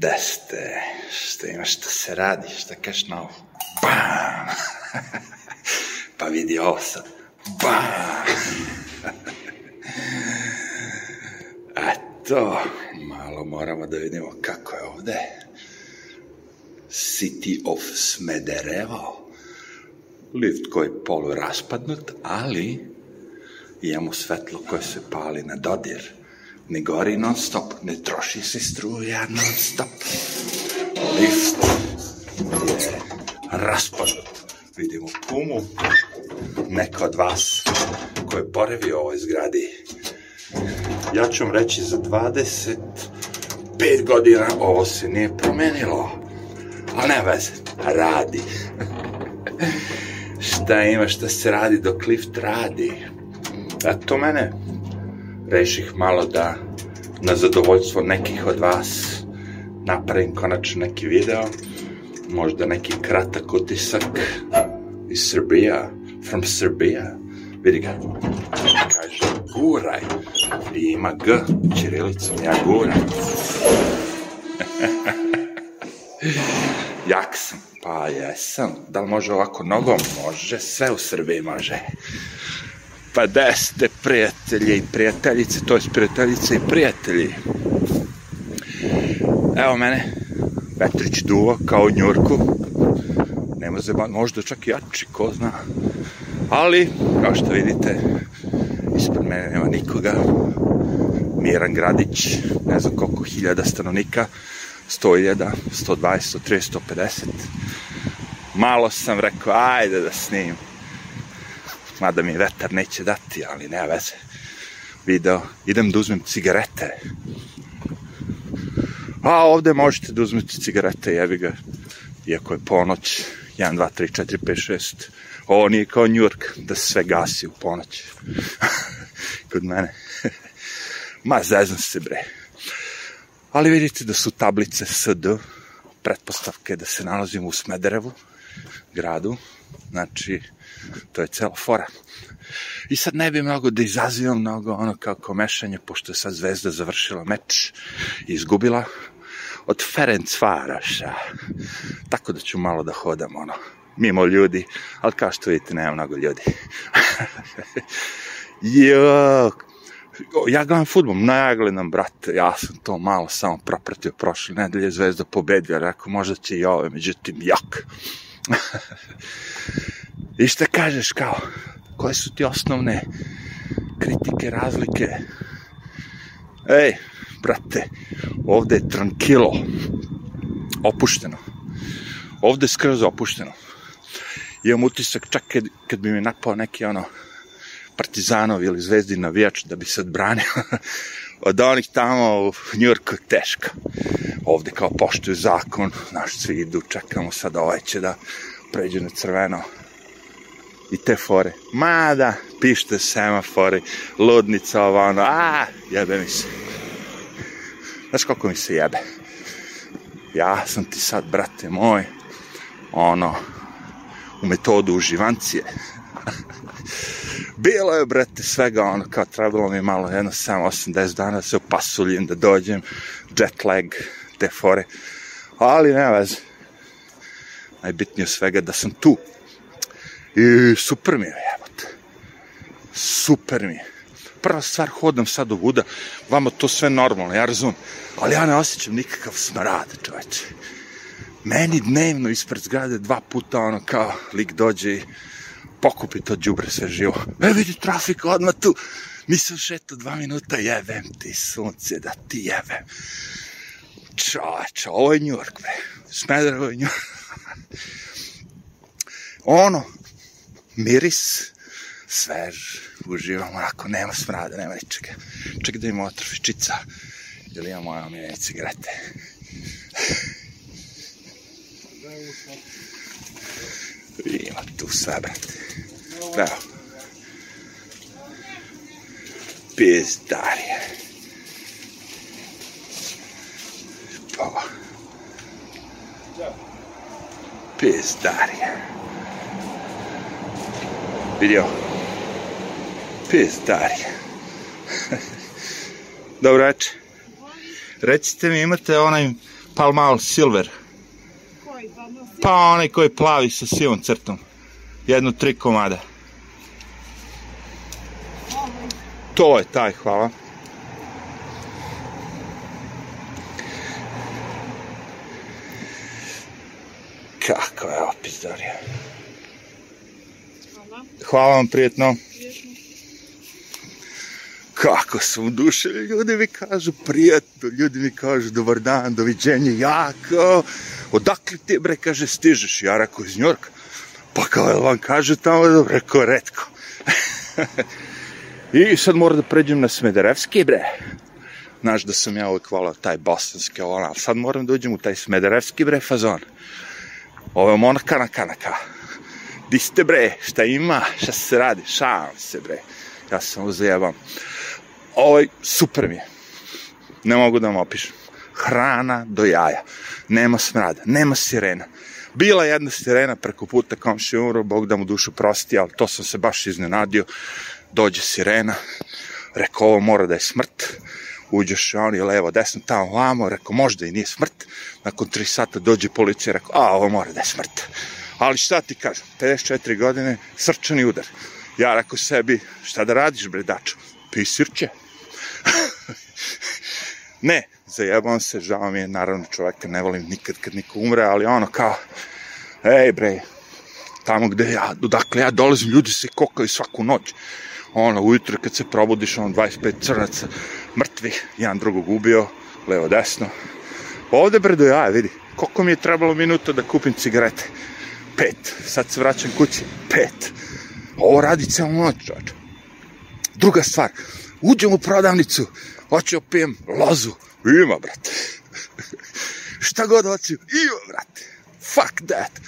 Da ste, šta ima, šta se radi, šta kažeš na ovo? Bam! pa vidi ovo sad. Bam! Eto, malo moramo da vidimo kako je ovde. City of Smederevo. Lift koji je polu raspadnut, ali imamo svetlo koje se pali na dodir. Ne gori non stop, ne troši se struja non stop. Lift je raspadnut. Vidimo pumu. Neko od vas ko je boravio u ovoj zgradi. Ja ću vam reći za 25 godina ovo se nije promenilo. Ali ne veze, radi. šta ima, šta se radi dok lift radi. Eto mene. Reših malo da na zadovoljstvo nekih od vas napravim konačno neki video. Možda neki kratak utisak iz Srbija, from Srbija. Vidi ga. Kaže, guraj. I ima G, čirilicom, ja guram. Jak sam. Pa jesam. Da li može ovako nogom? Može. Sve u Srbiji može. Pa da ste prijatelji i prijateljice, to je prijateljice i prijatelji. Evo mene, vetrić duva kao u Njurku. Nema zeba, možda čak jači, ko zna. Ali, kao što vidite, ispred mene nema nikoga. Miran Gradić, ne znam koliko hiljada stanovnika, 100.000, 120, 130, 150. Malo sam rekao, ajde da snimim. Mada mi vetar neće dati, ali nema veze. Video, idem da uzmem cigarete. A ovde možete da uzmete cigarete, jebi ga. Iako je ponoć, 1, 2, 3, 4, 5, 6. Ovo nije kao New York, da sve gasi u ponoć. Kod mene. Ma, zezam se, bre. Ali vidite da su tablice SD, pretpostavke da se nalazimo u Smederevu, gradu, znači, to je cela fora. I sad ne bi mnogo da izazivam mnogo ono kao komešanje, pošto je sad Zvezda završila meč i izgubila od Ferenc Faraša. Tako da ću malo da hodam, ono, mimo ljudi, ali kao što vidite, nema mnogo ljudi. jo, ja gledam futbol, najgledam, brate, ja sam to malo samo propratio prošle nedelje, Zvezda pobedila, rekao, možda će i ove, međutim, jak. I šta kažeš, kao, koje su ti osnovne kritike, razlike? Ej, brate, ovde je tranquilo, opušteno. Ovde je skroz opušteno. Imam utisak čak kad, kad bi mi napao neki ono partizanov ili zvezdi navijač da bi se odbranio od onih tamo u Njurku teško. Ovde kao poštuju zakon, znaš, svi idu, čekamo sad ovaj će da pređe na crveno i te fore. Mada, pište semafori, ludnica, ovo, ono, a, jebe mi se. Znaš koliko mi se jebe? Ja sam ti sad, brate moj, ono, u metodu uživancije. Bilo je, brate, svega ono, kao trebalo mi malo, jedno 7-8-10 dana da se opasuljim, da dođem, jet lag, te fore. Ali ne veze. Najbitnije svega da sam tu. I super mi je, jebote. Super mi je. Prva stvar, hodam sad u vuda, vama to sve normalno, ja razumem. Ali ja ne osjećam nikakav smrad, čoveče. Meni dnevno ispred zgrade dva puta ono kao lik dođe i pokupi to džubre sve živo. E vidi trafik odmah tu. Nisam šetao dva minuta, jebem ti sunce da ti jebem. Čoveče, ovo je New York, bre. Smederevo je New York. ono, miris, svež, uživam, onako, nema smrada, nema ničega. Ček da ima otrfičica, ili ima moja omiljene cigarete. Ima tu sve, brate. Evo. Pizdarije. Pa. Pizdarije. Vidio? Pizdarije. Dobro večer. Recite mi, imate onaj Palmal Silver. Koji pa nosi? Pa onaj koji je plavi sa sivom crtom. Jedno tri komada. To je taj, hvala. Kako je opis, Darija. Hvala. Vam prijetno. Prijetno. Kako su udušeni, ljudi mi kažu prijatno, ljudi mi kažu dobar dan, doviđenje, jako. Odakle ti, bre, kaže, stižeš? Ja rekao, iz Njorka. Pa kao, jel vam kaže tamo, dobro, rekao, redko. I sad moram da pređem na Smederevski, bre. Znaš da sam ja uvijek volao taj bosanski, ono, ali sad moram da uđem u taj Smederevski, bre, fazon. Ovo je na kanaka. Di ste, bre, šta ima, šta se radi, šalim se, bre. Ja sam uzajebam. Ovaj, super mi je. Ne mogu da vam opišem. Hrana do jaja. Nema smrada, nema sirena. Bila jedna sirena preko puta komši umro, Bog da mu dušu prosti, ali to sam se baš iznenadio. Dođe sirena, rekao ovo mora da je smrt. Uđeš oni levo, desno, tamo, vamo, rekao možda i nije smrt. Nakon tri sata dođe policija, rekao a ovo mora da je smrt. Ali šta ti kažem, 54 godine, srčani udar. Ja rekao sebi, šta da radiš bre dačo? Pisirće. ne, zajebam se, žao mi je, naravno čoveka ne volim nikad kad niko umre, ali ono kao, ej bre, tamo gde ja, odakle ja dolazim, ljudi se kokaju svaku noć. Ono, ujutro kad se probudiš, ono, 25 crnaca, mrtvih, jedan drugog ubio, levo, desno. Ovde bre jaja, vidi, koliko mi je trebalo minuta da kupim cigarete? Pet. Sad se vraćam kući, pet. Ovo radi celo noć, čoč. Druga stvar, uđem u prodavnicu, hoću opijem lozu. Ima, brate. Šta god hoću, ima, brate. Fuck that.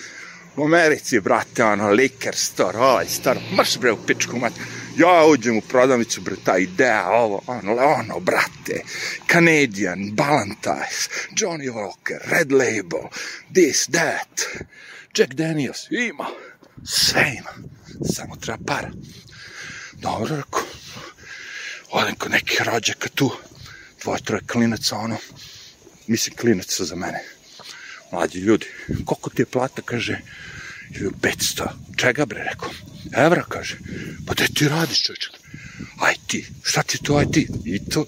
U Americi, brate, ono, liquor store, ovaj store, mrš bre u pičku mat. Ja uđem u prodavnicu, bre, ta ideja, ovo, ono, ono, brate, Canadian, Ballantines, Johnny Walker, Red Label, this, that, Jack Daniels, ima, sve ima, samo treba para. Dobro, rekao, odem kod nekih rođaka tu, dvoje, troje klinaca, ono, mislim klinaca za mene, mlađi ljudi, koliko ti je plata, kaže, 500, čega bre, rekao, evra, kaže, pa da ti radiš, čovječe, aj ti, šta ti to, aj ti, i to,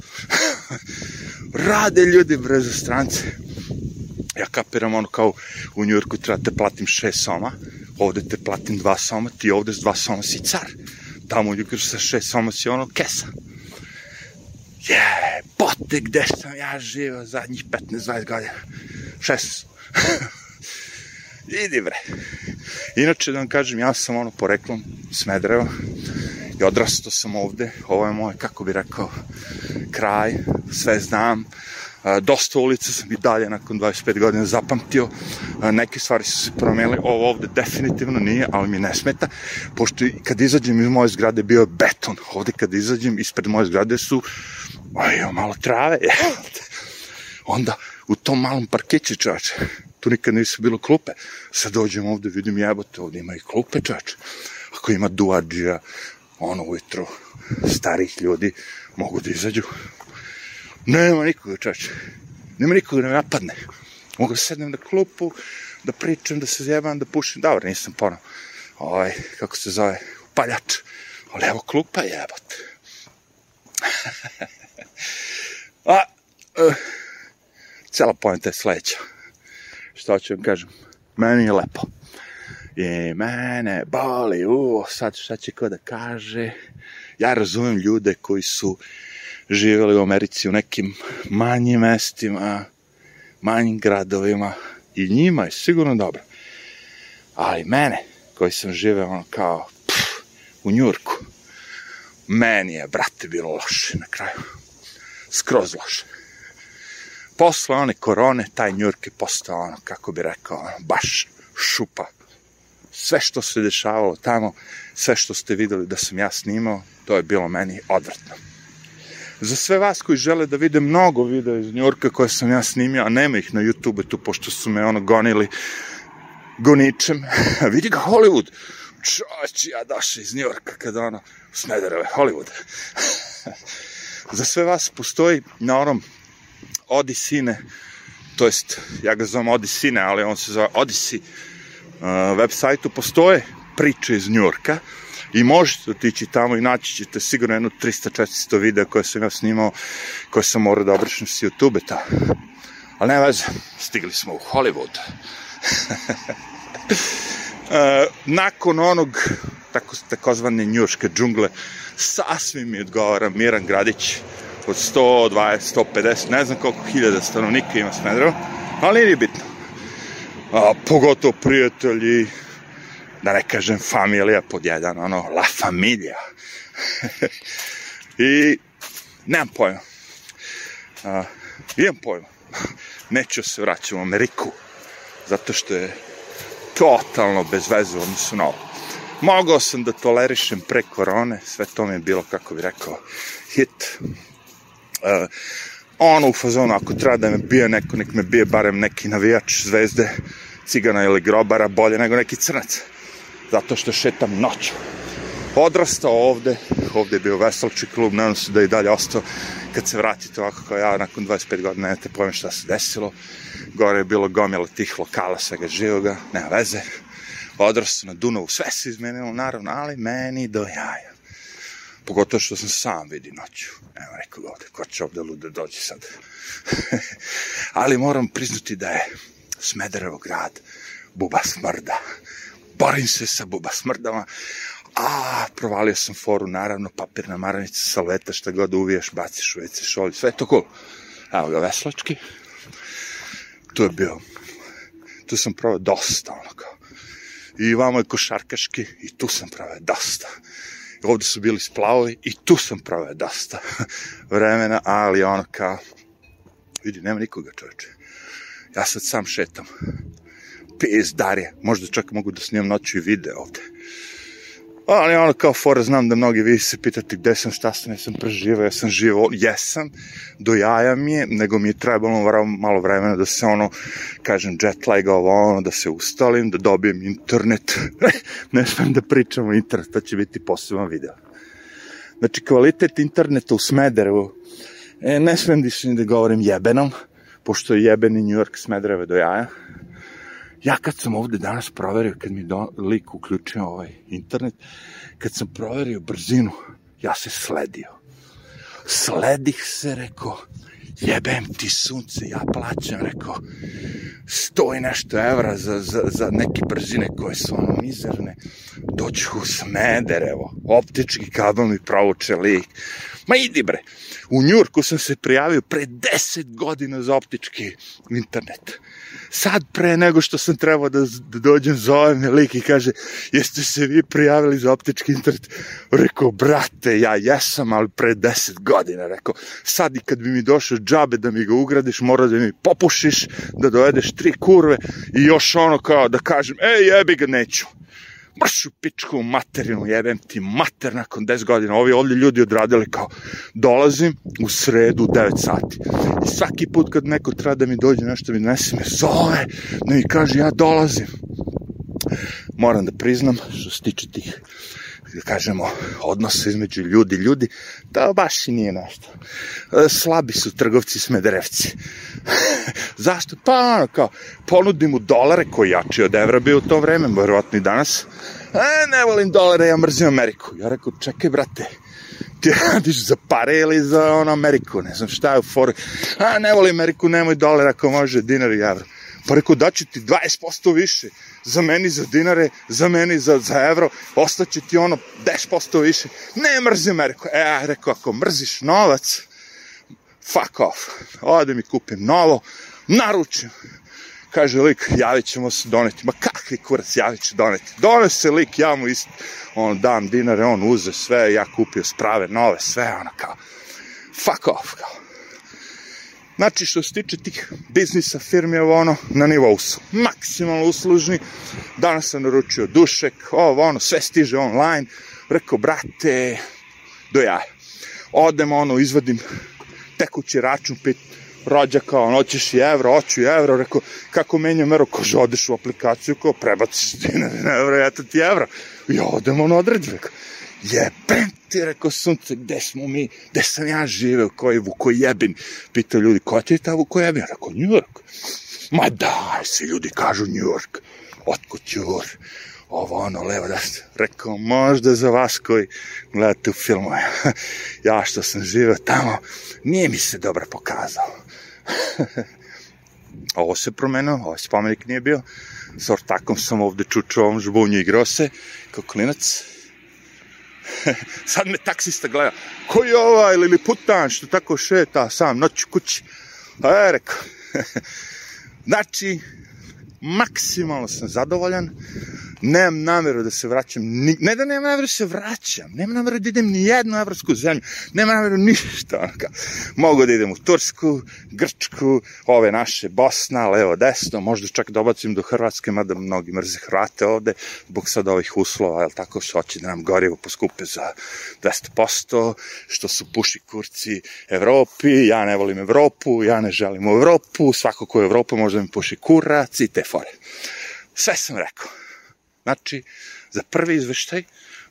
rade ljudi, bre, za strance, ja kapiram ono kao u Njurku treba te platim šest soma, ovde te platim dva soma, ti ovde s dva soma si car, tamo u Njurku sa šest soma si ono kesa. Je, bote, gde sam ja živao zadnjih 15-20 godina, 16. Idi bre. Inače da vam kažem, ja sam ono poreklom Smedreva i odrastao sam ovde. Ovo je moj, kako bi rekao, kraj, sve znam. Dosta ulica sam i dalje nakon 25 godina zapamtio. Neke stvari su se promenile. Ovo ovde definitivno nije, ali mi ne smeta. Pošto kad izađem iz moje zgrade bio je beton. Ovde kad izađem ispred moje zgrade su aj, malo trave. Onda u tom malom parkiću čoveče, tu nikad nisu bilo klupe. Sad dođem ovde, vidim jebote, ovde ima i klupe čoveče. Ako ima duađija, ono ujutro, starih ljudi, mogu da izađu. Nema nikoga čoveče. Nema nikoga da me napadne. Mogu da sednem na klupu, da pričam, da se zjebam, da pušim. Dobro, nisam ponov. Ovaj, kako se zove, paljač. Ali evo klupa jebote. A, uh, cela pojenta je sledeća. Šta ću vam kažem? Meni je lepo. I mene boli, u, sad šta će ko da kaže. Ja razumem ljude koji su živjeli u Americi u nekim manjim mestima, manjim gradovima i njima je sigurno dobro. Ali mene, koji sam živeo ono kao pff, u Njurku, meni je, brate, bilo loše na kraju. Skroz loše posle one korone, taj Njurk je postao ono, kako bi rekao, ono, baš šupa. Sve što se dešavalo tamo, sve što ste videli da sam ja snimao, to je bilo meni odvrtno. Za sve vas koji žele da vide mnogo videa iz Njurka koje sam ja snimio, a nema ih na YouTube tu, pošto su me ono gonili goničem, vidi ga Hollywood, čoč, ja došao iz Njurka kada ono, Smedereve, Hollywood. Za sve vas postoji na onom odi sine, to jest, ja ga zovem Odisine, ali on se zove Odisi, uh, web sajtu postoje priče iz Njurka i možete otići tamo i naći ćete sigurno jedno 300-400 videa koje sam ja snimao, koje sam morao da obrišem s YouTube ta. Ali ne veze, stigli smo u Hollywood. e, nakon onog tako, takozvane njuške džungle sasvim mi odgovara Miran Gradić od 120, 150, ne znam koliko hiljada stanovnika ima Smedrevo, ali nije bitno. A, pogotovo prijatelji, da ne kažem familija pod jedan, ono, la familija. I nemam pojma. A, imam pojma. Neću se vraćati u Ameriku, zato što je totalno bez veze u odnosu na ovo. Mogao sam da tolerišem pre korone, sve to mi je bilo, kako bi rekao, hit. Uh, ono u fazonu, ako treba da me bije neko, nek me bije barem neki navijač zvezde, cigana ili grobara, bolje nego neki crnac. Zato što šetam noću. Odrastao ovde, ovde je bio veselči klub, nadam se da je dalje ostao. Kad se vratite ovako kao ja, nakon 25 godina, nemate pojma šta se desilo. Gore je bilo gomila tih lokala, svega živoga, nema veze odrastao na Dunavu, sve se izmenilo, naravno, ali meni do jaja. Pogotovo što sam sam vidi noću. Evo, rekao ovde, ko će ovde lude dođe sad. ali moram priznati da je Smederevo grad buba smrda. Borim se sa buba smrdama, a provalio sam foru, naravno, papirna maramica, salveta, šta god uviješ, baciš u WC šolj, sve je to cool. Evo ga, veslački. Tu je bio, tu sam probao dosta, ono kao, i vamo je košarkaški i tu sam pravio dosta. Ovde su bili splavovi i tu sam pravio dosta vremena, ali ono kao, vidi, nema nikoga čoveče. Ja sad sam šetam. Pizdarje. Možda čak mogu da snimam noću i video ovde ali ono kao fora, znam da mnogi vi se pitate gde sam, šta sam, ja sam preživao, ja sam živo, jesam, do jaja mi je, nego mi je trebalo malo vremena da se ono, kažem, jet lag ovo, ono, da se ustalim, da dobijem internet, ne smem da pričam o internetu, to će biti poseban video. Znači, kvalitet interneta u Smederevu, e, ne smem da, da govorim jebenom, pošto je jebeni New York Smedereve do jaja, Ja kad sam ovde danas proverio, kad mi do, lik uključio ovaj internet, kad sam proverio brzinu, ja se sledio. Sledih se, rekao, jebem ti sunce, ja plaćam, rekao, sto i nešto evra za, za, za neke brzine koje su ono mizerne, doću u Smederevo, optički kabel mi provuče lik. Ma idi bre, u Njurku sam se prijavio pre 10 godina za optički internet sad pre nego što sam trebao da, da dođem, zove me lik i kaže, jeste se vi prijavili za optički internet? Rekao, brate, ja jesam, ali pre 10 godina, rekao, sad i kad bi mi došao džabe da mi ga ugradiš, mora da mi popušiš, da dovedeš tri kurve i još ono kao da kažem, ej, jebi ga, neću mršu pičku materinu, jebem ti mater nakon 10 godina. Ovi ovdje ljudi odradili kao, dolazim u sredu u 9 sati. I svaki put kad neko treba da mi dođe nešto mi nese me zove, da mi kaže ja dolazim. Moram da priznam, što se tiče tih kažemo, odnosa između ljudi ljudi, da baš i nije nešto. E, slabi su trgovci smederevci. Zašto? Pa ono kao, ponudim mu dolare koji jači od evra bio u to vreme, verovatno i danas. E, ne volim dolare, ja mrzim Ameriku. Ja rekao, čekaj, brate, ti radiš za pare ili za ono Ameriku, ne znam šta je u foru. A, ne volim Ameriku, nemoj dolar ako može dinar i evro. Pa rekao, daću ti 20% više, za meni za dinare, za meni za, za evro, ostaće ti ono 10% više. Ne mrzim Ameriku. E, ja rekao, ako mrziš novac, fuck off. Ode mi kupim novo, naručim. Kaže lik, javit ćemo se doneti. Ma kakvi kurac, javit ću doneti. Donese lik, ja mu isto, on dam dinare, on uze sve, ja kupio sprave nove, sve, ono kao, fuck off, kao. Znači, što se tiče tih biznisa firmi, ovo ono, na nivou su maksimalno uslužni. Danas sam naručio dušek, ovo ono, sve stiže online. Rekao, brate, do jaja. Odem, ono, izvadim tekući račun, pit rođaka, ono, hoćeš i evro, hoću i evro, rekao, kako menjam evro, kaže, odeš u aplikaciju, kao, prebaciš dinare na evro, eto ti evro. I odem, ono, određu, rekao, Jebem ti, rekao sunce, gde smo mi, gde sam ja živeo, ko je Vukojebin? Pitao ljudi, ko ti je ta Vukojebin? Rekao, New York. Ma daj se, ljudi kažu New York. Otkud Jur? Ovo, ono, levo, da Rekao, možda za vas koji gledate u filmove. ja što sam živeo tamo, nije mi se dobro pokazao. ovo se promenilo, ovaj spomenik nije bio. S ortakom sam ovde čučao ovom žbunju igrao se, kao klinac. Sad me taksista gleda, ko je ovaj ili putan što tako šeta sam noću kući? A ja rekao, znači, maksimalno sam zadovoljan, nemam nameru da se vraćam, ni, ne da nemam nameru da se vraćam, nemam nameru da idem ni jednu evropsku zemlju, nemam nameru ništa, onaka. Mogu da idem u Tursku, Grčku, ove naše, Bosna, levo, desno, možda čak dobacim do Hrvatske, mada mnogi mrze Hrvate ovde, zbog sad ovih uslova, jel tako, što hoće da nam gorivo poskupe za 200%, što su puši kurci Evropi, ja ne volim Evropu, ja ne želim Evropu, svako ko je u Evropu može da mi puši kurac i te fore. Sve sam rekao. Znači, za prvi izveštaj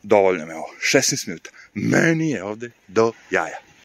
dovoljno me ovo, 16 minuta. Meni je ovde do jaja.